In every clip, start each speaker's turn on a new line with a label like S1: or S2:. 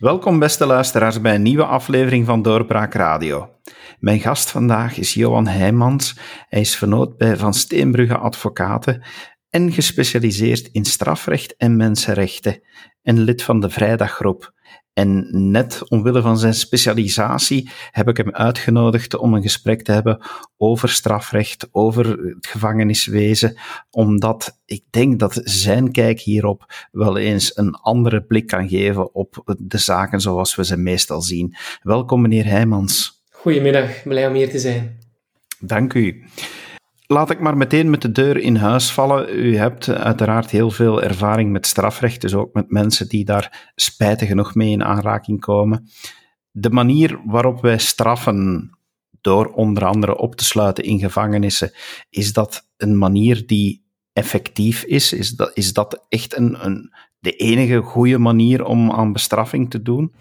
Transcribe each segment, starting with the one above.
S1: Welkom beste luisteraars bij een nieuwe aflevering van Doorbraak Radio. Mijn gast vandaag is Johan Heijmans. Hij is vernoot bij Van Steenbrugge Advocaten en gespecialiseerd in strafrecht en mensenrechten en lid van de Vrijdaggroep. En net omwille van zijn specialisatie heb ik hem uitgenodigd om een gesprek te hebben over strafrecht, over het gevangeniswezen, omdat ik denk dat zijn kijk hierop wel eens een andere blik kan geven op de zaken zoals we ze meestal zien. Welkom, meneer Heijmans.
S2: Goedemiddag, blij om hier te zijn.
S1: Dank u. Laat ik maar meteen met de deur in huis vallen. U hebt uiteraard heel veel ervaring met strafrecht, dus ook met mensen die daar spijtig genoeg mee in aanraking komen. De manier waarop wij straffen, door onder andere op te sluiten in gevangenissen, is dat een manier die effectief is? Is dat, is dat echt een, een, de enige goede manier om aan bestraffing te doen?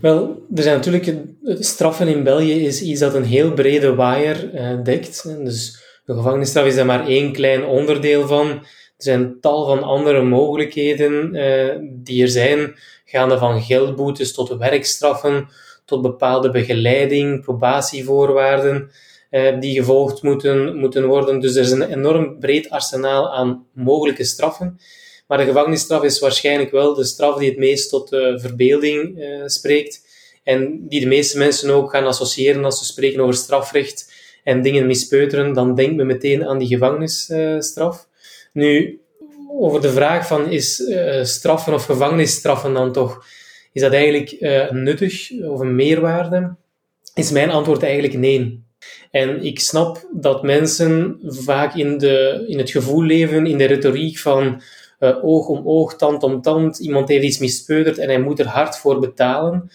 S2: Wel, er zijn natuurlijk straffen in België is iets dat een heel brede waaier uh, dekt. Dus de gevangenisstraf is daar maar één klein onderdeel van. Er zijn tal van andere mogelijkheden uh, die er zijn, gaande van geldboetes tot werkstraffen, tot bepaalde begeleiding, probatievoorwaarden uh, die gevolgd moeten, moeten worden. Dus er is een enorm breed arsenaal aan mogelijke straffen. Maar de gevangenisstraf is waarschijnlijk wel de straf die het meest tot de verbeelding uh, spreekt. En die de meeste mensen ook gaan associëren als ze spreken over strafrecht en dingen mispeuteren, dan denkt men meteen aan die gevangenisstraf. nu, over de vraag van is uh, straffen of gevangenisstraffen dan toch, is dat eigenlijk uh, nuttig of een meerwaarde? Is mijn antwoord eigenlijk nee. En ik snap dat mensen vaak in, de, in het gevoel leven, in de retoriek van uh, oog om oog, tand om tand, iemand heeft iets mispeuterd en hij moet er hard voor betalen.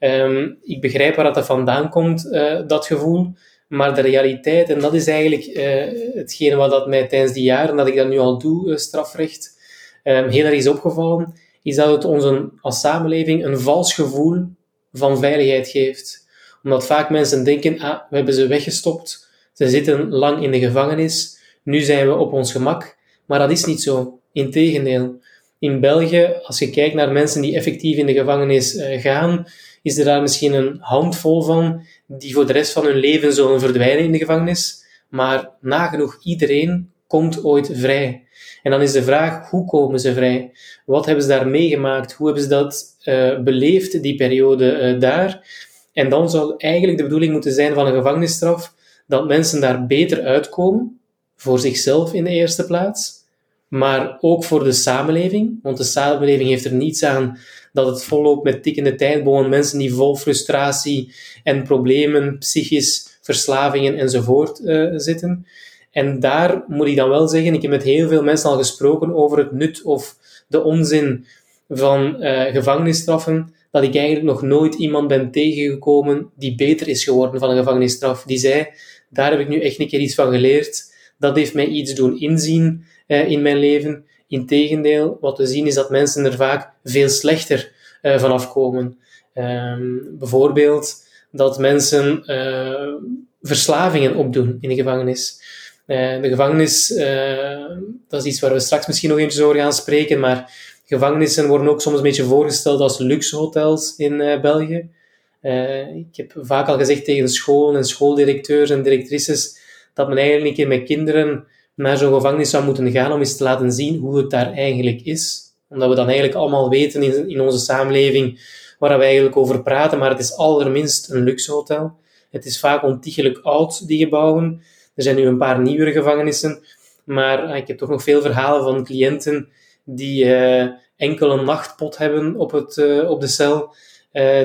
S2: Um, ik begrijp waar dat vandaan komt, dat gevoel. Maar de realiteit, en dat is eigenlijk uh, hetgene wat dat mij tijdens die jaren dat ik dat nu al doe, uh, strafrecht, um, heel erg is opgevallen, is dat het ons een, als samenleving een vals gevoel van veiligheid geeft. Omdat vaak mensen denken, ah, we hebben ze weggestopt, ze zitten lang in de gevangenis, nu zijn we op ons gemak. Maar dat is niet zo. Integendeel. In België, als je kijkt naar mensen die effectief in de gevangenis uh, gaan, is er daar misschien een handvol van die voor de rest van hun leven zullen verdwijnen in de gevangenis. Maar nagenoeg iedereen komt ooit vrij. En dan is de vraag, hoe komen ze vrij? Wat hebben ze daar meegemaakt? Hoe hebben ze dat uh, beleefd, die periode uh, daar? En dan zou eigenlijk de bedoeling moeten zijn van een gevangenisstraf dat mensen daar beter uitkomen, voor zichzelf in de eerste plaats, maar ook voor de samenleving. Want de samenleving heeft er niets aan dat het volloopt met tikkende tijdbomen, mensen die vol frustratie en problemen, psychisch, verslavingen enzovoort uh, zitten. En daar moet ik dan wel zeggen, ik heb met heel veel mensen al gesproken over het nut of de onzin van uh, gevangenisstraffen, dat ik eigenlijk nog nooit iemand ben tegengekomen die beter is geworden van een gevangenisstraf. Die zei, daar heb ik nu echt een keer iets van geleerd. Dat heeft mij iets doen inzien uh, in mijn leven. Integendeel, wat we zien is dat mensen er vaak veel slechter uh, vanaf komen. Um, bijvoorbeeld dat mensen uh, verslavingen opdoen in de gevangenis. Uh, de gevangenis, dat is iets waar we straks misschien nog eens over gaan spreken, maar gevangenissen worden ook soms een beetje voorgesteld als luxehotels in België. ik heb vaak al gezegd tegen scholen en schooldirecteurs en directrices dat men eigenlijk een keer met kinderen naar zo'n gevangenis zou moeten gaan om eens te laten zien hoe het daar eigenlijk is. Omdat we dan eigenlijk allemaal weten in, in onze samenleving waar we eigenlijk over praten, maar het is allerminst een luxe hotel. Het is vaak ontiegelijk oud, die gebouwen. Er zijn nu een paar nieuwere gevangenissen, maar ah, ik heb toch nog veel verhalen van cliënten die uh, enkel een nachtpot hebben op, het, uh, op de cel,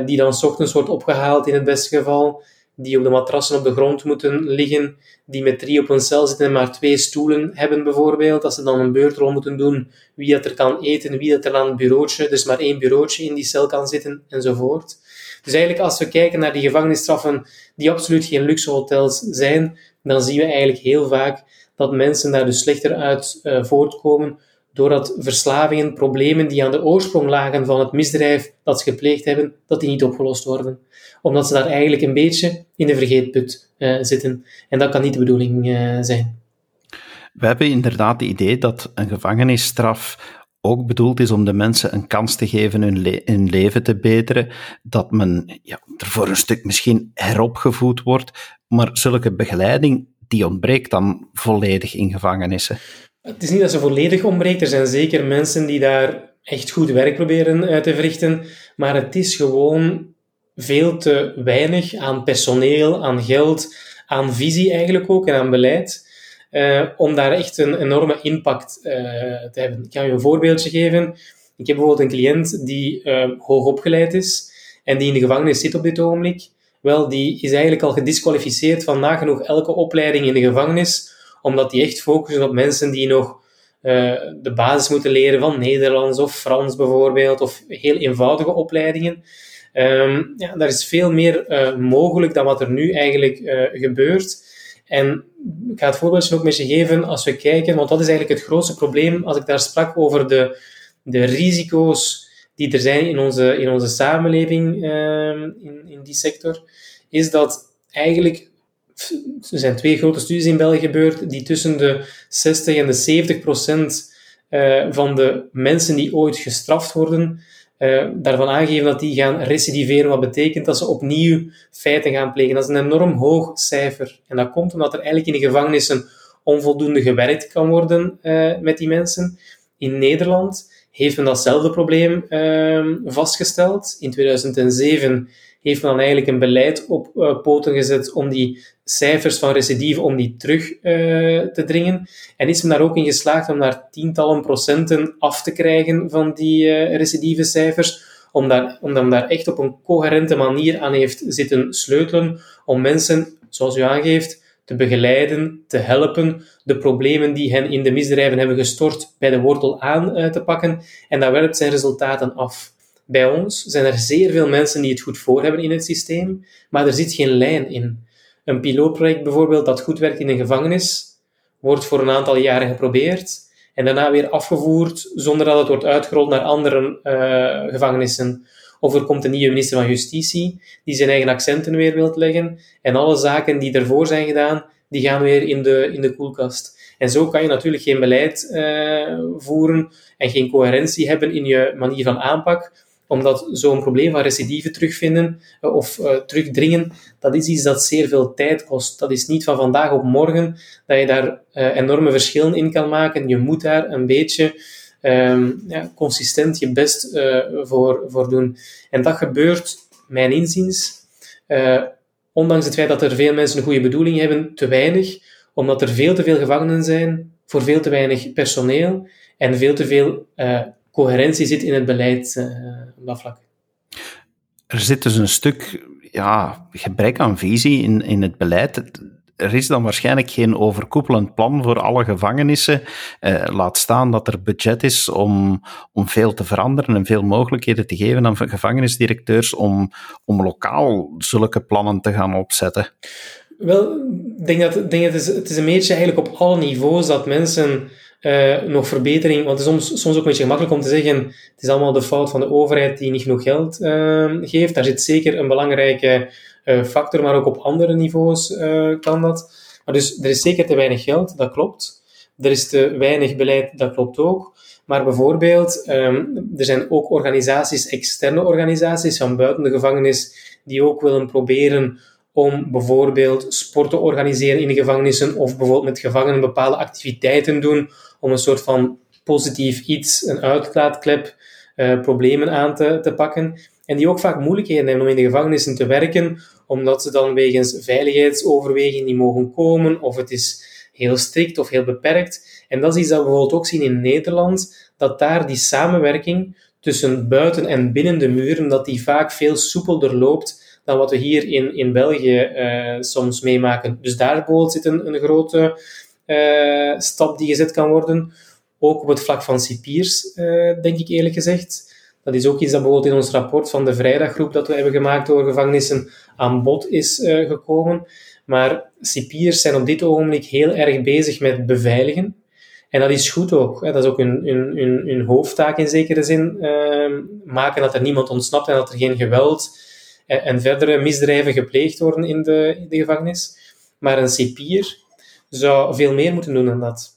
S2: die dan s ochtends wordt opgehaald in het beste geval, die op de matrassen op de grond moeten liggen, die met drie op een cel zitten en maar twee stoelen hebben bijvoorbeeld, als ze dan een beurtrol moeten doen, wie dat er kan eten, wie dat er aan het bureautje, dus maar één bureautje in die cel kan zitten, enzovoort. Dus eigenlijk als we kijken naar die gevangenisstraffen, die absoluut geen luxe hotels zijn, dan zien we eigenlijk heel vaak dat mensen daar dus slechter uit uh, voortkomen, doordat verslavingen, problemen die aan de oorsprong lagen van het misdrijf dat ze gepleegd hebben, dat die niet opgelost worden. Omdat ze daar eigenlijk een beetje in de vergeetput uh, zitten. En dat kan niet de bedoeling uh, zijn.
S1: We hebben inderdaad het idee dat een gevangenisstraf ook bedoeld is om de mensen een kans te geven hun, hun leven te beteren, dat men ja, er voor een stuk misschien heropgevoed wordt, maar zulke begeleiding die ontbreekt dan volledig in gevangenissen.
S2: Het is niet dat ze volledig ontbreekt. Er zijn zeker mensen die daar echt goed werk proberen uh, te verrichten. Maar het is gewoon veel te weinig aan personeel, aan geld, aan visie eigenlijk ook en aan beleid. Uh, om daar echt een enorme impact uh, te hebben. Ik kan je een voorbeeldje geven. Ik heb bijvoorbeeld een cliënt die hoog opgeleid is en die in de gevangenis zit op dit ogenblik. Wel, die is eigenlijk al gedisqualificeerd van nagenoeg elke opleiding in de gevangenis, omdat die echt focussen op mensen die nog uh, de basis moeten leren van Nederlands of Frans bijvoorbeeld, of heel eenvoudige opleidingen. Um, ja, daar is veel meer uh, mogelijk dan wat er nu eigenlijk uh, gebeurt. En ik ga het voorbeeldje ook met je geven als we kijken, want dat is eigenlijk het grootste probleem als ik daar sprak over de, de risico's die er zijn in onze, in onze samenleving uh, in, in die sector, is dat eigenlijk er zijn twee grote studies in België gebeurd, die tussen de 60 en de 70 procent uh, van de mensen die ooit gestraft worden, uh, daarvan aangeven dat die gaan recidiveren, wat betekent dat ze opnieuw feiten gaan plegen. Dat is een enorm hoog cijfer. En dat komt omdat er eigenlijk in de gevangenissen onvoldoende gewerkt kan worden uh, met die mensen. In Nederland heeft men datzelfde probleem vastgesteld. In 2007 heeft men dan eigenlijk een beleid op uh, poten gezet om die cijfers van recidive om die terug uh, te dringen. En is men daar ook in geslaagd om daar tientallen procenten af te krijgen van die uh, cijfers, om daar, men daar echt op een coherente manier aan heeft zitten sleutelen om mensen, zoals u aangeeft, te begeleiden, te helpen, de problemen die hen in de misdrijven hebben gestort bij de wortel aan te pakken. En dat werpt zijn resultaten af. Bij ons zijn er zeer veel mensen die het goed voor hebben in het systeem, maar er zit geen lijn in. Een pilootproject bijvoorbeeld dat goed werkt in een gevangenis, wordt voor een aantal jaren geprobeerd en daarna weer afgevoerd zonder dat het wordt uitgerold naar andere uh, gevangenissen. Of er komt een nieuwe minister van Justitie die zijn eigen accenten weer wilt leggen en alle zaken die ervoor zijn gedaan, die gaan weer in de, in de koelkast. En zo kan je natuurlijk geen beleid uh, voeren en geen coherentie hebben in je manier van aanpak, omdat zo'n probleem van recidive terugvinden uh, of uh, terugdringen, dat is iets dat zeer veel tijd kost. Dat is niet van vandaag op morgen dat je daar uh, enorme verschillen in kan maken. Je moet daar een beetje um, ja, consistent je best voor, voor doen. En dat gebeurt, mijn inziens, ondanks het feit dat er veel mensen een goede bedoeling hebben, te weinig, omdat er veel te veel gevangenen zijn voor veel te weinig personeel en veel te veel coherentie zit in het beleid uh, op dat vlak.
S1: Er zit dus een stuk ja, gebrek aan visie in, in het beleid. Er is dan waarschijnlijk geen overkoepelend plan voor alle gevangenissen. Uh, laat staan dat er budget is om, om veel te veranderen en veel mogelijkheden te geven aan gevangenisdirecteurs om, om lokaal zulke plannen te gaan opzetten.
S2: Wel, ik denk dat, denk dat het, is, het is een beetje eigenlijk op alle niveaus dat mensen uh, nog verbetering. Want het is soms, soms ook een beetje gemakkelijk om te zeggen: het is allemaal de fout van de overheid die niet genoeg geld uh, geeft. Daar zit zeker een belangrijke uh, factor, maar ook op andere niveaus kan dat. Maar dus er is zeker te weinig geld, dat klopt. Er is te weinig beleid, dat klopt ook. Maar bijvoorbeeld, um, er zijn ook organisaties, externe organisaties van buiten de gevangenis, die ook willen proberen om bijvoorbeeld sport te organiseren in de gevangenissen of bijvoorbeeld met gevangenen bepaalde activiteiten doen om een soort van positief iets, een uitlaatklep, uh, problemen aan te, te pakken. En die ook vaak moeilijkheden hebben om in de gevangenissen te werken, omdat ze dan wegens veiligheidsoverwegingen niet mogen komen, of het is heel strikt of heel beperkt. En dat is iets dat we bijvoorbeeld ook zien in Nederland, dat daar die samenwerking tussen buiten en binnen de muren, dat die vaak veel soepelder loopt dan wat we hier in, in België uh, soms meemaken. Dus daar bijvoorbeeld zit een, een grote uh, stap die gezet kan worden. Ook op het vlak van cipiers, uh, denk ik eerlijk gezegd. Dat is ook iets dat bijvoorbeeld in ons rapport van de vrijdaggroep dat we hebben gemaakt over gevangenissen aan bod is gekomen. Maar cipiers zijn op dit ogenblik heel erg bezig met beveiligen. En dat is goed ook. Dat is ook hun, hun, hun, hoofdtaak in zekere zin. Uh, maken dat er niemand ontsnapt en dat er geen geweld en, verdere misdrijven gepleegd worden in de, in de gevangenis. Maar een cipier zou veel meer moeten doen dan dat.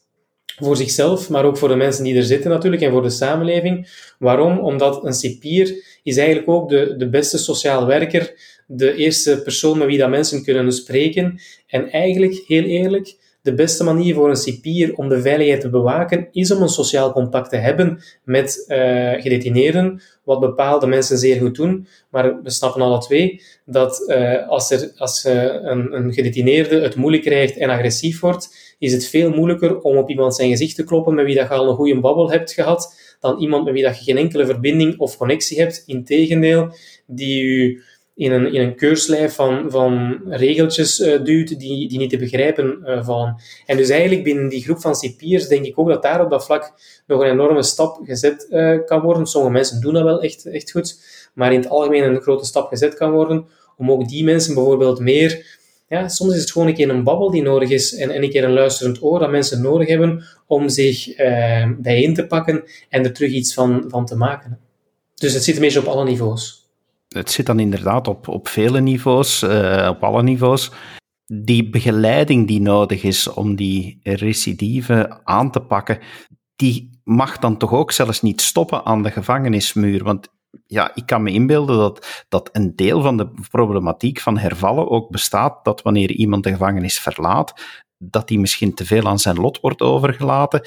S2: voor zichzelf, maar ook voor de mensen die er zitten natuurlijk en voor de samenleving. Waarom? Omdat een cipier is eigenlijk ook de, de beste sociaal werker, de eerste persoon met wie dat mensen kunnen spreken. En eigenlijk, heel eerlijk, de beste manier voor een cipier om de veiligheid te bewaken is om een sociaal contact te hebben met uh, gedetineerden, wat bepaalde mensen zeer goed doen. Maar we snappen alle twee dat uh, als, er, als uh, een, een gedetineerde het moeilijk krijgt en agressief wordt, is het veel moeilijker om op iemand zijn gezicht te kloppen met wie dat je al een goede babbel hebt gehad, dan iemand met wie dat je geen enkele verbinding of connectie hebt. Integendeel, die u in een, in een keurslijf van, van regeltjes uh, duwt die, die niet te begrijpen uh, vallen. En dus eigenlijk binnen die groep van cipiers denk ik ook dat daar op dat vlak nog een enorme stap gezet uh, kan worden. Sommige mensen doen dat wel echt, echt goed, maar in het algemeen een grote stap gezet kan worden om ook die mensen bijvoorbeeld meer... Ja, soms is het gewoon een keer een babbel die nodig is en, en een keer een luisterend oor dat mensen nodig hebben om zich bijeen te pakken en er terug iets van, van te maken. Dus het zit een beetje op alle niveaus
S1: het zit dan inderdaad op, op vele niveaus, uh, op alle niveaus. Die begeleiding die nodig is om die recidive aan te pakken, die mag dan toch ook zelfs niet stoppen aan de gevangenismuur. Want ja, ik kan me inbeelden dat, dat een deel van de problematiek van hervallen ook bestaat dat wanneer iemand de gevangenis verlaat, dat hij misschien te veel aan zijn lot wordt overgelaten,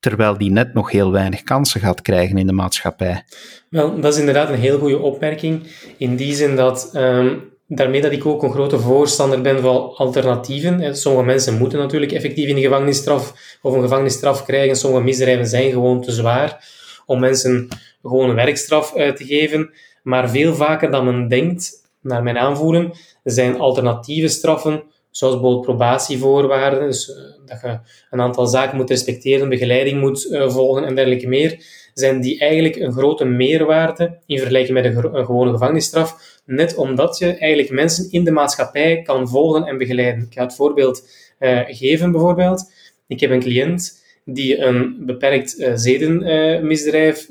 S1: terwijl die net nog heel weinig kansen gaat krijgen in de maatschappij.
S2: Wel, dat is inderdaad een heel goede opmerking. In die zin dat, um, daarmee dat ik ook een grote voorstander ben van alternatieven. Sommige mensen moeten natuurlijk effectief in de gevangenisstraf of een gevangenisstraf krijgen. Sommige misdrijven zijn gewoon te zwaar om mensen gewoon een werkstraf uit te geven. Maar veel vaker dan men denkt, naar mijn aanvoelen, zijn alternatieve straffen zoals bijvoorbeeld probatievoorwaarden, dus uh, dat je een aantal zaken moet respecteren, begeleiding moet uh, volgen en dergelijke meer, zijn die eigenlijk een grote meerwaarde in vergelijking met een, een, gewone gevangenisstraf, net omdat je eigenlijk mensen in de maatschappij kan volgen en begeleiden. Ik ga het voorbeeld uh, geven bijvoorbeeld. Ik heb een cliënt die een beperkt zedenmisdrijf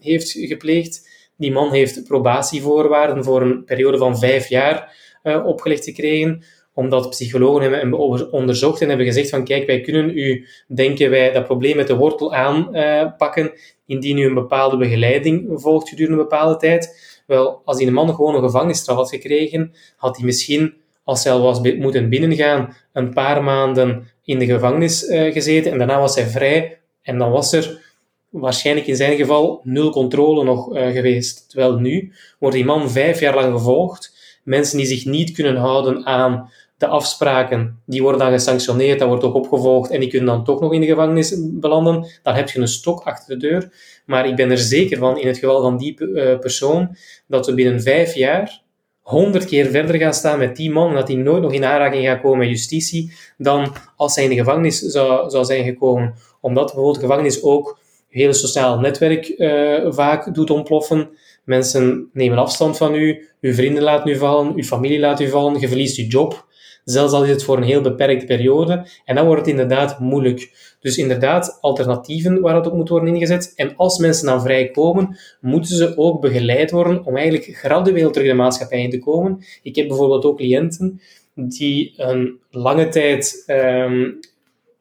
S2: heeft gepleegd. Die man heeft probatievoorwaarden voor een periode van vijf jaar opgelegd gekregen omdat psychologen hebben onderzocht en hebben gezegd van kijk, wij kunnen u, denken wij, dat probleem met de wortel aanpakken indien u een bepaalde begeleiding volgt gedurende een bepaalde tijd. Wel, als die man gewoon een gevangenisstraf had gekregen, had hij misschien, als hij al was moeten binnengaan, een paar maanden in de gevangenis uh, gezeten en daarna was hij vrij en dan was er waarschijnlijk in zijn geval nul controle nog uh, geweest. Terwijl nu wordt die man vijf jaar lang gevolgd. Mensen die zich niet kunnen houden aan de afspraken, die worden dan gesanctioneerd, dat wordt ook opgevolgd en die kunnen dan toch nog in de gevangenis belanden. Dan heb je een stok achter de deur. Maar ik ben er zeker van, in het geval van die uh, persoon, dat we binnen vijf jaar honderd keer verder gaan staan met die man en dat hij nooit nog in aanraking gaat komen met justitie dan als hij in de gevangenis zou, zou zijn gekomen. Omdat bijvoorbeeld de gevangenis ook je hele sociaal netwerk uh, vaak doet ontploffen. Mensen nemen afstand van u, uw vrienden laten u vallen, uw familie laat u vallen, je verliest uw job zelfs al is het voor een heel beperkte periode. En dan wordt het inderdaad moeilijk. Dus inderdaad, alternatieven waar het op moet worden ingezet. En als mensen dan vrijkomen, moeten ze ook begeleid worden om eigenlijk gradueel terug de maatschappij in te komen. Ik heb bijvoorbeeld ook cliënten die een lange tijd um,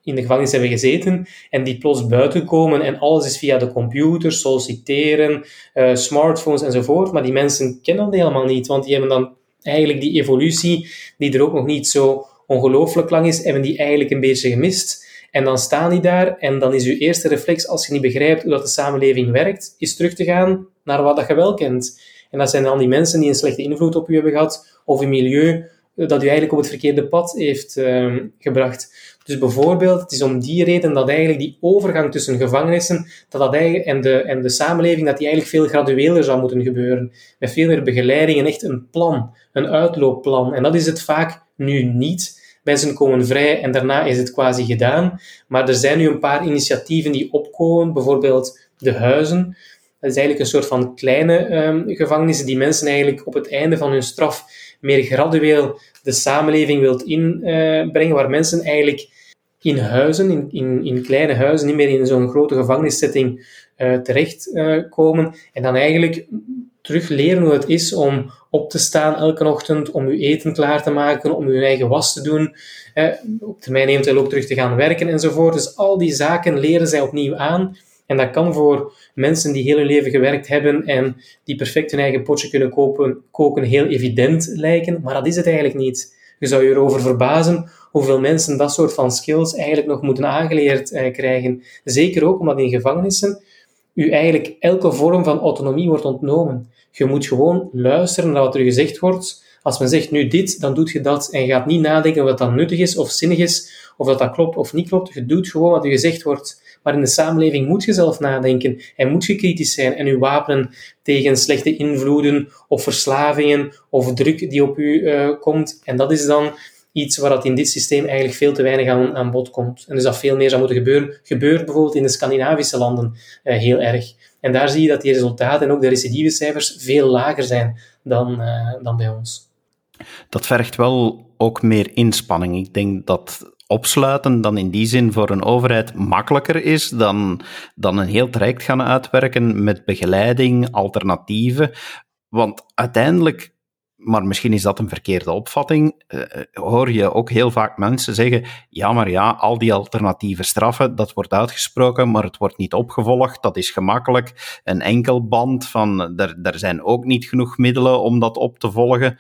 S2: in de gevangenis hebben gezeten en die plots buiten komen en alles is via de computer, solliciteren, uh, smartphones enzovoort. Maar die mensen kennen dat helemaal niet, want die hebben dan eigenlijk die evolutie, die er ook nog niet zo ongelooflijk lang is, hebben die eigenlijk een beetje gemist. En dan staan die daar en dan is uw eerste reflex, als je niet begrijpt hoe dat de samenleving werkt, is terug te gaan naar wat dat je wel kent. En dat zijn dan die mensen die een slechte invloed op u hebben gehad, of een milieu dat u eigenlijk op het verkeerde pad heeft uh, gebracht. Dus bijvoorbeeld, het is om die reden dat eigenlijk die overgang tussen gevangenissen dat dat eigenlijk, en, de, en de samenleving, dat die eigenlijk veel gradueler zou moeten gebeuren. Met veel meer begeleiding en echt een plan, een uitloopplan. En dat is het vaak nu niet. Mensen komen vrij en daarna is het quasi gedaan. Maar er zijn nu een paar initiatieven die opkomen, bijvoorbeeld de huizen. Dat is eigenlijk een soort van kleine um, gevangenissen die mensen eigenlijk op het einde van hun straf meer gradueel de samenleving wilt inbrengen, waar mensen eigenlijk in huizen, in, in, in kleine huizen, niet meer in zo'n grote gevangenissetting uh, terechtkomen. Uh, en dan eigenlijk terug leren hoe het is om op te staan elke ochtend, om uw eten klaar te maken, om uw eigen was te doen, eh, op termijn eventueel ook terug te gaan werken enzovoort. Dus al die zaken leren zij opnieuw aan. En dat kan voor mensen die heel hun leven gewerkt hebben en die perfect hun eigen potje kunnen kopen, koken heel evident lijken, maar dat is het eigenlijk niet. Je zou je erover verbazen hoeveel mensen dat soort van skills eigenlijk nog moeten aangeleerd eh, krijgen. Zeker ook omdat in gevangenissen u eigenlijk elke vorm van autonomie wordt ontnomen. Je moet gewoon luisteren naar wat er gezegd wordt. Als men zegt nu dit, dan doet je dat. En je gaat niet nadenken wat dat nuttig is of zinnig is, of dat dat klopt of niet klopt. Je doet gewoon wat er gezegd wordt. Maar in de samenleving moet je zelf nadenken en moet je kritisch zijn en je wapenen tegen slechte invloeden of verslavingen of druk die op u uh, komt. En dat is dan iets waar dat in dit systeem eigenlijk veel te weinig aan, aan bod komt. En dus dat veel meer zou moeten gebeuren. Gebeurt bijvoorbeeld in de Scandinavische landen uh, heel erg. En daar zie je dat die resultaten en ook de recidivecijfers veel lager zijn dan, uh, dan bij ons.
S1: Dat vergt wel ook meer inspanning. Ik denk dat opsluiten dan in die zin voor een overheid makkelijker is dan, dan een heel traject gaan uitwerken met begeleiding, alternatieven. Want uiteindelijk maar misschien is dat een verkeerde opvatting, uh, hoor je ook heel vaak mensen zeggen, ja, maar ja, al die alternatieve straffen, dat wordt uitgesproken, maar het wordt niet opgevolgd, dat is gemakkelijk. Een enkel band van, er, er zijn ook niet genoeg middelen om dat op te volgen.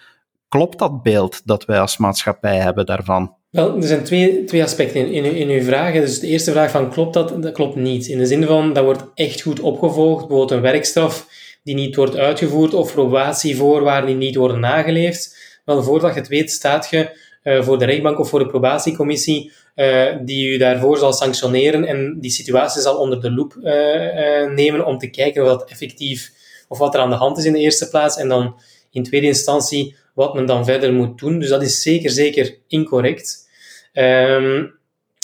S1: Klopt dat beeld dat wij als maatschappij hebben daarvan?
S2: Wel, er zijn twee, twee aspecten in, in, uw vraag. Dus de eerste vraag van klopt dat? Dat klopt niet. In de zin van, dat wordt echt goed opgevolgd. Bijvoorbeeld een werkstraf die niet wordt uitgevoerd of probatievoorwaarden die niet worden nageleefd. Wel, voordat je het weet, staat je uh, voor de rechtbank of voor de probatiecommissie uh, die u daarvoor zal sanctioneren en die situatie zal onder de loep uh, nemen om te kijken dat effectief of wat er aan de hand is in de eerste plaats en dan in tweede instantie wat men dan verder moet doen. Dus dat is zeker, zeker incorrect. Um,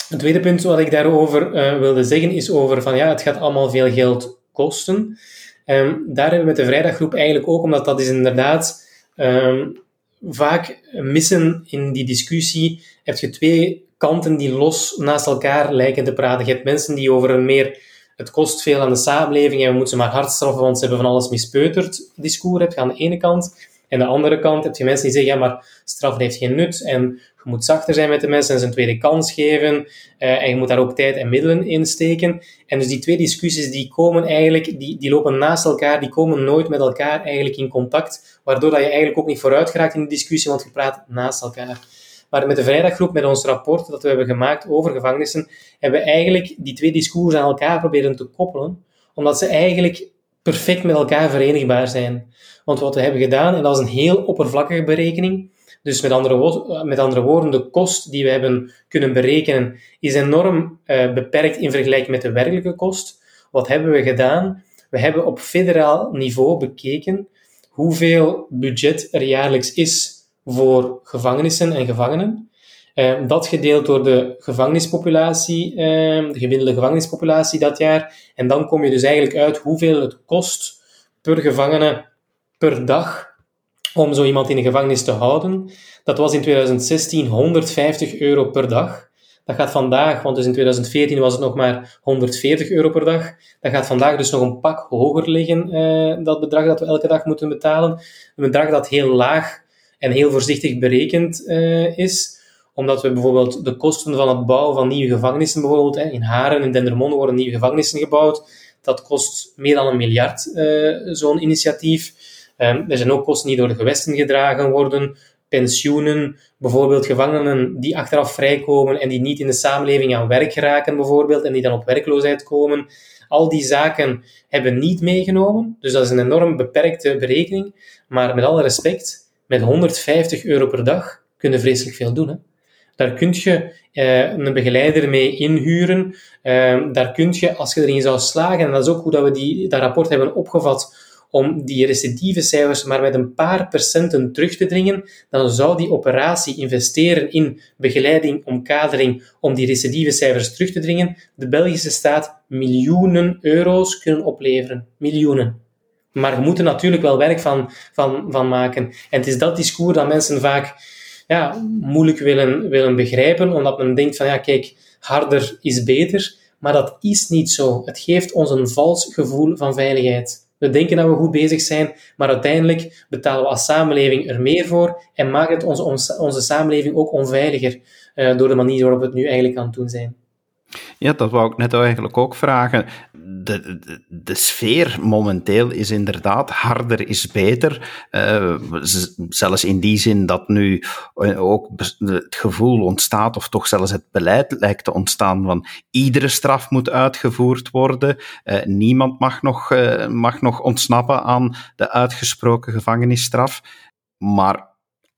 S2: het tweede punt wat ik daarover wilde zeggen is over van ja, het gaat allemaal veel geld kosten. Um, daar hebben we met de vrijdaggroep eigenlijk ook, omdat dat is inderdaad um, vaak missen in die discussie, heb je twee kanten die los naast elkaar lijken te praten. Je hebt mensen die over een meer het kost veel aan de samenleving en we moeten ze maar hard straffen, want ze hebben van alles mispeuterd discours hebt je aan de ene kant. En de andere kant heb je mensen die zeggen, ja, maar straf heeft geen nut en je moet zachter zijn met de mensen en ze een tweede kans geven uh, en je moet daar ook tijd en middelen in steken. En dus die twee discussies die komen eigenlijk, die, die lopen naast elkaar, die komen nooit met elkaar eigenlijk in contact, waardoor dat je eigenlijk ook niet vooruit geraakt in de discussie, want je praat naast elkaar. Maar met de vrijdaggroep, met ons rapport dat we hebben gemaakt over gevangenissen, hebben we eigenlijk die twee discoursen aan elkaar proberen te koppelen, omdat ze eigenlijk perfect met elkaar verenigbaar zijn. Want wat we hebben gedaan, en dat is een heel oppervlakkige berekening, dus met andere, met andere woorden, de kost die we hebben kunnen berekenen is enorm uh, beperkt in vergelijking met de werkelijke kost. Wat hebben we gedaan? We hebben op federaal niveau bekeken hoeveel budget er jaarlijks is voor gevangenissen en gevangenen. Uh, dat gedeeld door de gevangenispopulatie, uh, de gemiddelde gevangenispopulatie dat jaar. En dan kom je dus eigenlijk uit hoeveel het kost per gevangene per dag om zo iemand in de gevangenis te houden. Dat was in 2016 150 euro per dag. Dat gaat vandaag, want dus in 2014 was het nog maar 140 euro per dag. Dat gaat vandaag dus nog een pak hoger liggen, eh, dat bedrag dat we elke dag moeten betalen. Een bedrag dat heel laag en heel voorzichtig berekend uh, is omdat we bijvoorbeeld de kosten van het bouwen van nieuwe gevangenissen, bijvoorbeeld hè, in Haren en Dendermonde worden nieuwe gevangenissen gebouwd. Dat kost meer dan een miljard, uh, zo'n initiatief. Um, er zijn ook kosten die door de gewesten gedragen worden, pensioenen, bijvoorbeeld gevangenen die achteraf vrijkomen en die niet in de samenleving aan werk geraken, bijvoorbeeld, en die dan op werkloosheid komen. Al die zaken hebben niet meegenomen, dus dat is een enorm beperkte berekening. Maar met alle respect, met 150 euro per dag kun je vreselijk veel doen. Daar kun je eh, een begeleider mee inhuren. Uh, daar kun je, als je erin zou slagen, en dat is ook hoe dat we die, dat rapport hebben opgevat, om die recidieve cijfers maar met een paar procenten terug te dringen, dan zou die operatie investeren in begeleiding, omkadering, om die recidieve cijfers terug te dringen, de Belgische staat miljoenen euro's kunnen opleveren. Miljoenen. Maar je moet er natuurlijk wel werk van, van, van maken. En het is dat discours dat mensen vaak ja, moeilijk willen, willen begrijpen, omdat men denkt van ja, kijk, harder is beter. Maar dat is niet zo. Het geeft ons een vals gevoel van veiligheid. We denken dat we goed bezig zijn, maar uiteindelijk betalen we als samenleving er meer voor en maakt het onze, onze, samenleving ook onveiliger uh, door de manier waarop we het nu eigenlijk aan het doen zijn.
S1: Ja, dat wou ik net eigenlijk ook vragen. De, de, sfeer momenteel is inderdaad harder is beter. Uh, zelfs in die zin dat nu eh, ook het gevoel ontstaat, of toch zelfs het beleid lijkt te ontstaan van iedere straf moet uitgevoerd worden. Uh, niemand mag nog, mag nog ontsnappen aan de uitgesproken gevangenisstraf. Maar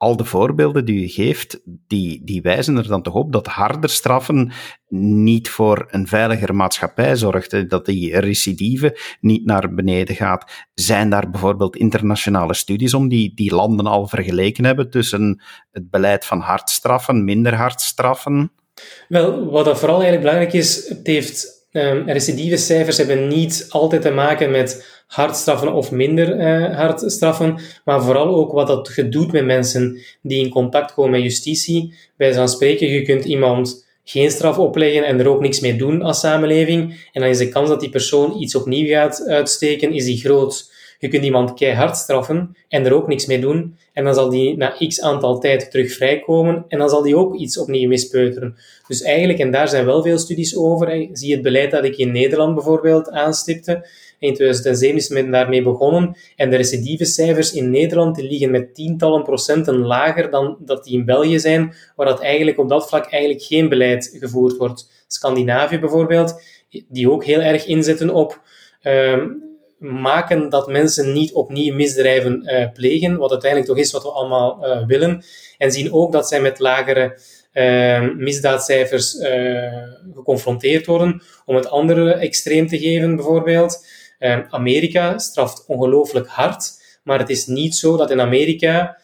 S1: al de voorbeelden die u geeft, die, die wijzen er dan toch op dat harder straffen niet voor een veiliger maatschappij zorgt, dat die recidive niet naar beneden gaat. Zijn daar bijvoorbeeld internationale studies om die, die landen al vergeleken hebben tussen het beleid van hard straffen, minder hard straffen?
S2: Wel, wat dat vooral eigenlijk belangrijk is, het heeft Um, recidieve cijfers hebben niet altijd te maken met hard straffen of minder uh, hard straffen, maar vooral ook wat dat gedoet met mensen die in contact komen met justitie. Bij zo'n spreken, je kunt iemand geen straf opleggen en er ook niks mee doen als samenleving. En dan is de kans dat die persoon iets opnieuw gaat uitsteken, is die groot. Je kunt iemand keihard straffen en er ook niks mee doen. En dan zal die na x aantal tijd terug vrijkomen en dan zal die ook iets opnieuw mispeuteren. Dus eigenlijk, en daar zijn wel veel studies over, zie het beleid dat ik in Nederland bijvoorbeeld aanstipte. In 2007 is men daarmee begonnen en de recidieve cijfers in Nederland die liggen met tientallen procenten lager dan dat die in België zijn, waar dat eigenlijk op dat vlak eigenlijk geen beleid gevoerd wordt. Scandinavië bijvoorbeeld, die ook heel erg inzetten op uh, maken dat mensen niet opnieuw misdrijven uh, plegen, wat uiteindelijk toch is wat we allemaal uh, willen. En zien ook dat zij met lagere uh, misdaadcijfers geconfronteerd worden. Om het andere extreem te geven, bijvoorbeeld. Amerika straft ongelooflijk hard, maar het is niet zo dat in Amerika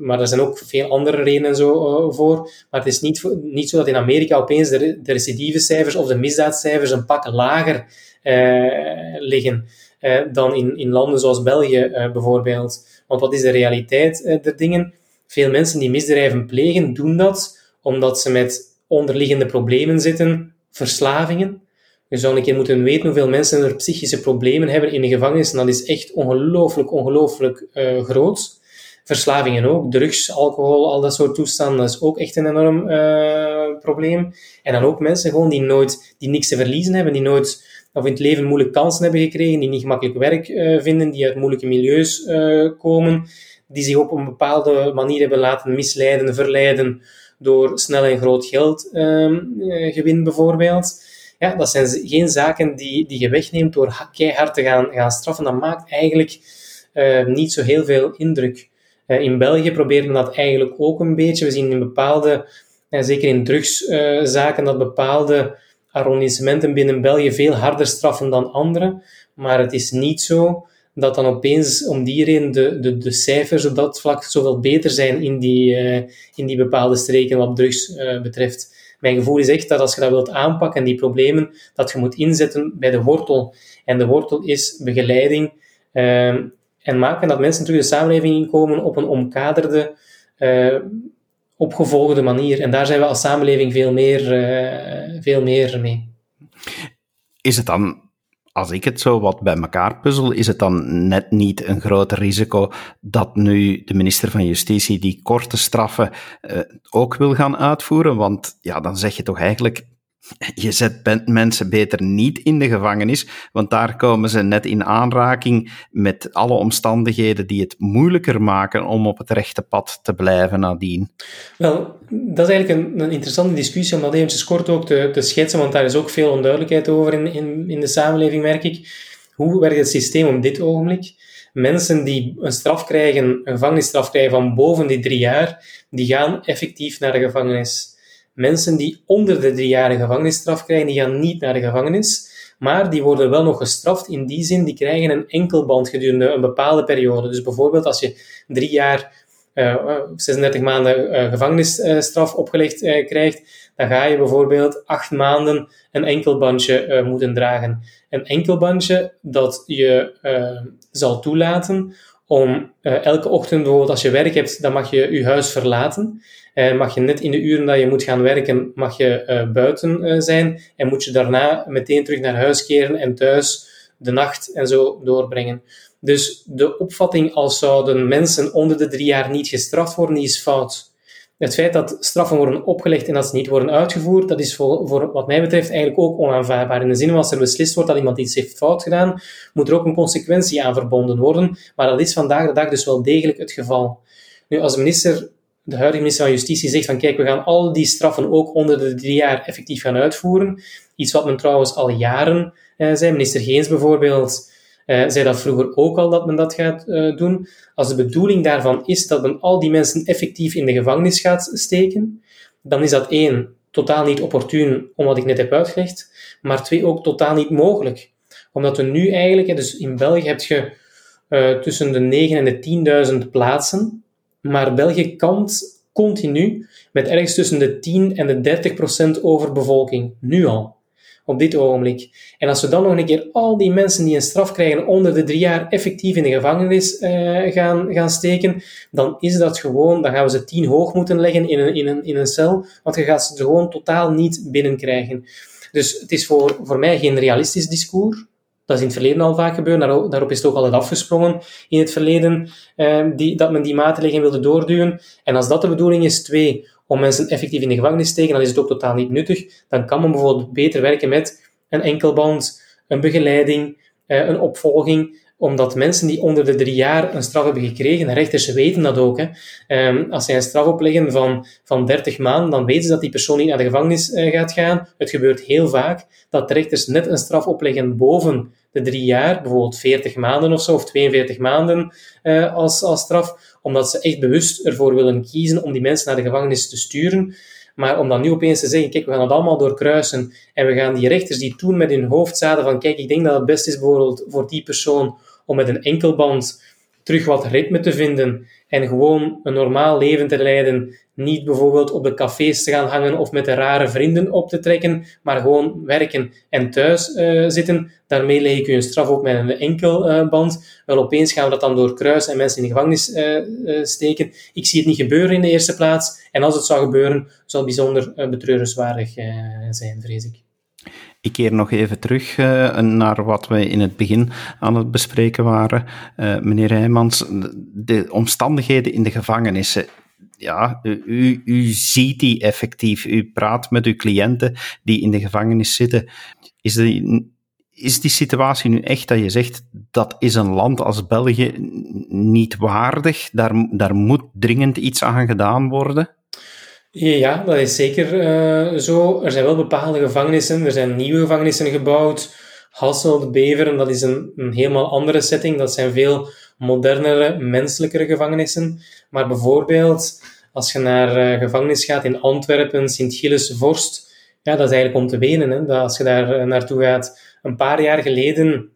S2: maar er zijn ook veel andere redenen zo, voor. Maar het is niet, niet zo dat in Amerika opeens de, de recidieve cijfers of de misdaadcijfers een pak lager liggen. Eh, dan in, in landen zoals België eh, bijvoorbeeld. Want wat is de realiteit eh, der dingen? Veel mensen die misdrijven plegen, doen dat omdat ze met onderliggende problemen zitten, verslavingen. Je zou een keer moeten weten hoeveel mensen er psychische problemen hebben in de gevangenis. En dat is echt ongelooflijk, ongelooflijk uh, groot. Verslavingen ook, drugs, alcohol, al dat soort toestanden, dat is ook echt een enorm uh, probleem. En dan ook mensen gewoon die nooit, die niks te verliezen hebben, die nooit of in het leven moeilijke kansen hebben gekregen, die niet gemakkelijk werk uh, vinden, die uit moeilijke milieus komen, die zich op een bepaalde manier hebben laten misleiden, verleiden door snel en groot geld uh, gewin bijvoorbeeld. Ja, dat zijn geen zaken die, die je wegneemt door keihard te gaan, gaan straffen. Dat maakt eigenlijk niet zo heel veel indruk. in België proberen we dat eigenlijk ook een beetje. We zien in bepaalde, zeker in drugszaken, dat bepaalde arrondissementen binnen België veel harder straffen dan andere. Maar het is niet zo dat dan opeens om die reden de, de, de cijfers op dat vlak zoveel beter zijn in die, in die bepaalde streken wat drugs betreft. Mijn gevoel is echt dat als je dat wilt aanpakken, die problemen, dat je moet inzetten bij de wortel. En de wortel is begeleiding uh, en maken dat mensen terug de samenleving inkomen op een omkaderde, opgevolgde manier. En daar zijn we als samenleving veel meer, uh, veel meer mee.
S1: Is het dan, als ik het zo wat bij elkaar puzzel, is het dan net niet een groter risico dat nu de minister van Justitie die korte straffen uh, ook wil gaan uitvoeren? Want ja, dan zeg je toch eigenlijk, je zet mensen beter niet in de gevangenis, want daar komen ze net in aanraking met alle omstandigheden die het moeilijker maken om op het rechte pad te blijven nadien.
S2: Wel, dat is eigenlijk een, een interessante discussie om dat eventjes kort ook te, schetsen, want daar is ook veel onduidelijkheid over in, in, in de samenleving, merk ik. Hoe werkt het systeem op dit ogenblik? Mensen die een straf krijgen, een gevangenisstraf krijgen van boven die drie jaar, die gaan effectief naar de gevangenis. Mensen die onder de drie jaar gevangenisstraf krijgen, die gaan niet naar de gevangenis. Maar die worden wel nog gestraft in die zin, die krijgen een enkelband gedurende een bepaalde periode. Dus bijvoorbeeld als je drie jaar, uh, 36 maanden uh, gevangenisstraf opgelegd krijgt, dan ga je bijvoorbeeld acht maanden een enkelbandje moeten dragen. Een enkelbandje dat je zal toelaten om elke ochtend bijvoorbeeld als je werk hebt, dan mag je je huis verlaten. Uh, mag je net in de uren dat je moet gaan werken, mag je uh, buiten uh, zijn en moet je daarna meteen terug naar huis keren en thuis de nacht en zo doorbrengen. Dus de opvatting als zouden mensen onder de drie jaar niet gestraft worden, die is fout. Het feit dat straffen worden opgelegd en dat ze niet worden uitgevoerd, dat is voor, voor wat mij betreft eigenlijk ook onaanvaardbaar. In de zin van als er beslist wordt dat iemand iets heeft fout gedaan, moet er ook een consequentie aan verbonden worden. Maar dat is vandaag de dag dus wel degelijk het geval. Nu, als minister, de huidige minister van Justitie zegt van kijk, we gaan al die straffen ook onder de drie jaar effectief gaan uitvoeren. Iets wat men trouwens al jaren eh, zei. Minister Geens bijvoorbeeld uh, zei dat vroeger ook al dat men dat gaat uh, doen. Als de bedoeling daarvan is dat men al die mensen effectief in de gevangenis gaat steken, dan is dat één, totaal niet opportun, om wat ik net heb uitgelegd, maar twee, ook totaal niet mogelijk. Omdat we nu eigenlijk, dus in België heb je uh, tussen de 9 en de 10.000 plaatsen, maar België kampt continu met ergens tussen de 10 en de 30 procent overbevolking, nu al op dit ogenblik. En als we dan nog een keer al die mensen die een straf krijgen onder de drie jaar effectief in de gevangenis uh, gaan, gaan steken, dan is dat gewoon, dan gaan we ze tien hoog moeten leggen in een, in een, in een cel, want je gaat ze gewoon totaal niet binnenkrijgen. Dus het is voor, voor mij geen realistisch discours. Dat is in het verleden al vaak gebeurd, daarop is het ook altijd afgesprongen in het verleden, uh, die, dat men die maatregelen wilde doorduwen. En als dat de bedoeling is, twee, om mensen effectief in de gevangenis te steken, dan is het ook totaal niet nuttig. Dan kan men bijvoorbeeld beter werken met een enkelband, een begeleiding, eh, een opvolging, omdat mensen die onder de drie jaar een straf hebben gekregen, rechters weten dat ook. Hè. Ehm, als zij een straf opleggen van, van 30 maanden, dan weten ze dat die persoon niet naar de gevangenis eh, gaat gaan. Het gebeurt heel vaak dat rechters net een straf opleggen boven de drie jaar, bijvoorbeeld 40 maanden of zo, of 42 maanden uh, als, als straf, omdat ze echt bewust ervoor willen kiezen om die mensen naar de gevangenis te sturen. Maar om dan nu opeens te zeggen, kijk, we gaan het allemaal doorkruisen en we gaan die rechters die toen met hun hoofd zaten van, kijk, ik denk dat het best is bijvoorbeeld voor die persoon om met een enkelband terug wat ritme te vinden en gewoon een normaal leven te leiden. Niet bijvoorbeeld op de cafés te gaan hangen of met de rare vrienden op te trekken, maar gewoon werken en thuis uh, zitten. Daarmee leg ik u een straf op met een enkelband. Uh, Wel, opeens gaan we dat dan doorkruisen en mensen in de gevangenis uh, steken. Ik zie het niet gebeuren in de eerste plaats. En als het zou gebeuren, zou het bijzonder betreurenswaardig zijn, vrees ik.
S1: Ik keer nog even terug uh, naar wat we in het begin aan het bespreken waren. Uh, meneer Heijmans, de omstandigheden in de gevangenissen. Ja, u, u ziet die effectief. U praat met uw cliënten die in de gevangenis zitten. Is die, is die situatie nu echt dat je zegt dat is een land als België niet waardig? Daar, daar moet dringend iets aan gedaan worden?
S2: Ja, dat is zeker uh, zo. Er zijn wel bepaalde gevangenissen, er zijn nieuwe gevangenissen gebouwd. Hasselt, Beveren, dat is een, een helemaal andere setting. Dat zijn veel modernere, menselijkere gevangenissen. Maar bijvoorbeeld, als je naar uh, gevangenis gaat in Antwerpen, Sint-Gilles, Vorst, ja, dat is eigenlijk om te wenen. Hè? Dat als je daar uh, naartoe gaat. Een paar jaar geleden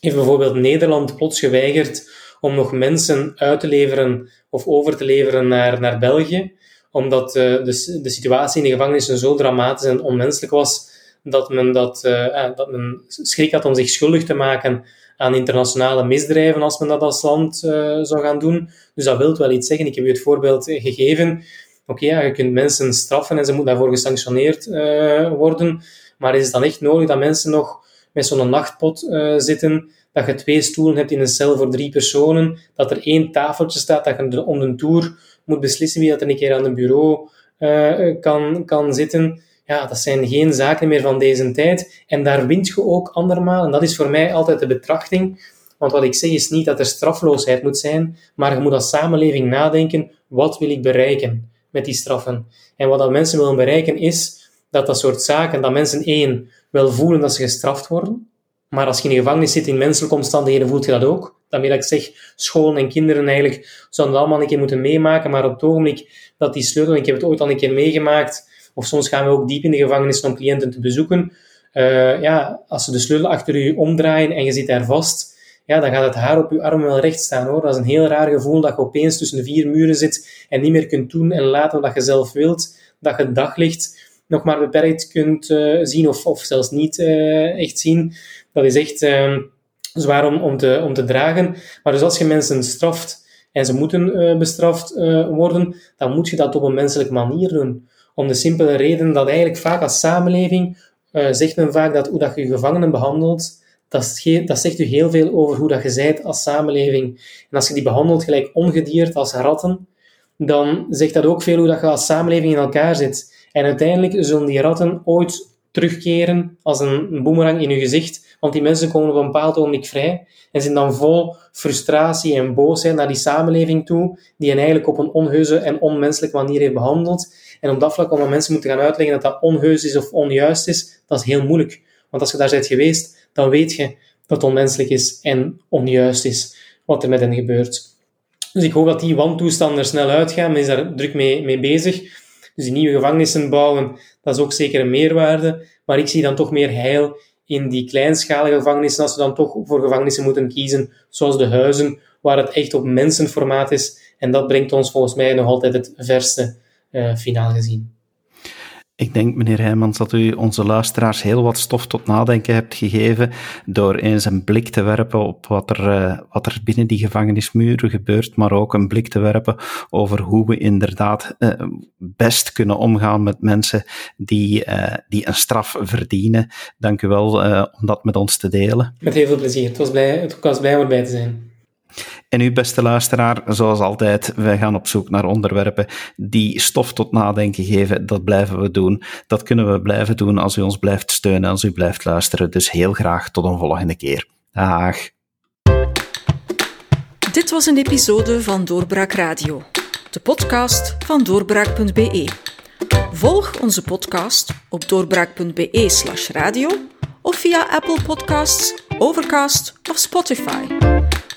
S2: heeft bijvoorbeeld Nederland plots geweigerd om nog mensen uit te leveren of over te leveren naar, naar België omdat uh, de, de situatie in de gevangenissen zo dramatisch en onmenselijk was, dat men, dat, uh, dat men schrik had om zich schuldig te maken aan internationale misdrijven als men dat als land uh, zou gaan doen. Dus dat wil wel iets zeggen. Ik heb u het voorbeeld gegeven. Oké, je kunt mensen straffen en ze moeten daarvoor gesanctioneerd worden. Maar is het dan echt nodig dat mensen nog met zo'n nachtpot zitten, dat je twee stoelen hebt in een cel voor drie personen, dat er één tafeltje staat, dat je om de toer moet beslissen wie dat een keer aan een bureau uh, kan, kan zitten. Ja, dat zijn geen zaken meer van deze tijd. En daar wint je ook andermaal. En dat is voor mij altijd de betrachting. Want wat ik zeg is niet dat er strafloosheid moet zijn, maar je moet als samenleving nadenken, wat wil ik bereiken met die straffen? En wat dat mensen willen bereiken is dat dat soort zaken, dat mensen één, wel voelen dat ze gestraft worden, maar als je in de gevangenis zit in menselijke omstandigheden, voelt je dat ook. Daarmee dat ik zeg, scholen en kinderen eigenlijk zouden allemaal een keer moeten meemaken. Maar op het ogenblik dat die sleutel, ik heb het ooit al een keer meegemaakt, of soms gaan we ook diep in de gevangenis om cliënten te bezoeken. Uh, ja, als ze de sleutel achter je omdraaien en je zit daar vast, ja, dan gaat het haar op je arm wel recht staan hoor. Dat is een heel raar gevoel dat je opeens tussen de vier muren zit en niet meer kunt doen en laten wat je zelf wilt. Dat je daglicht nog maar beperkt kunt uh, zien of, of zelfs niet uh, echt zien. Dat is echt uh, zwaar om, om, te, om te dragen. Maar dus als je mensen straft en ze moeten uh, bestraft uh, worden, dan moet je dat op een menselijke manier doen. Om de simpele reden dat eigenlijk vaak als samenleving uh, zegt men vaak dat hoe dat je gevangenen behandelt, dat, dat zegt u heel veel over hoe dat je zijt als samenleving. En als je die behandelt gelijk ongedierd als ratten, dan zegt dat ook veel hoe dat je als samenleving in elkaar zit. En uiteindelijk zullen die ratten ooit terugkeren als een boemerang in je gezicht, want die mensen komen op een bepaald ogenblik vrij en zijn dan vol frustratie en boosheid naar die samenleving toe, die hen eigenlijk op een onheuse en onmenselijke manier heeft behandeld. En op dat vlak, om mensen moeten gaan uitleggen dat dat onheus is of onjuist is, dat is heel moeilijk. Want als je daar bent geweest, dan weet je dat het onmenselijk is en onjuist is wat er met hen gebeurt. Dus ik hoop dat die wantoestanden er snel uitgaan. Men is daar druk mee, mee bezig. Dus die nieuwe gevangenissen bouwen, dat is ook zeker een meerwaarde. Maar ik zie dan toch meer heil in die kleinschalige gevangenissen, als we dan toch voor gevangenissen moeten kiezen, zoals de huizen, waar het echt op mensenformaat is. En dat brengt ons volgens mij nog altijd het verste uh, finaal gezien.
S1: Ik denk, meneer Heijmans, dat u onze luisteraars heel wat stof tot nadenken hebt gegeven door eens een blik te werpen op wat er, uh, wat er binnen die gevangenismuren gebeurt, maar ook een blik te werpen over hoe we inderdaad uh, best kunnen omgaan met mensen die, uh, die een straf verdienen. Dank u wel om dat met ons te delen.
S2: Met heel veel plezier. Het was, blij, het was blij om erbij te zijn.
S1: En u, beste luisteraar, zoals altijd, wij gaan op zoek naar onderwerpen die stof tot nadenken geven. Dat blijven we doen. Dat kunnen we blijven doen als u ons blijft steunen, als u blijft luisteren. Dus heel graag tot een volgende keer. Dag.
S3: Dit was een episode van Doorbraak Radio, de podcast van doorbraak.be. Volg onze podcast op doorbraak.be/radio of via Apple Podcasts, Overcast of Spotify.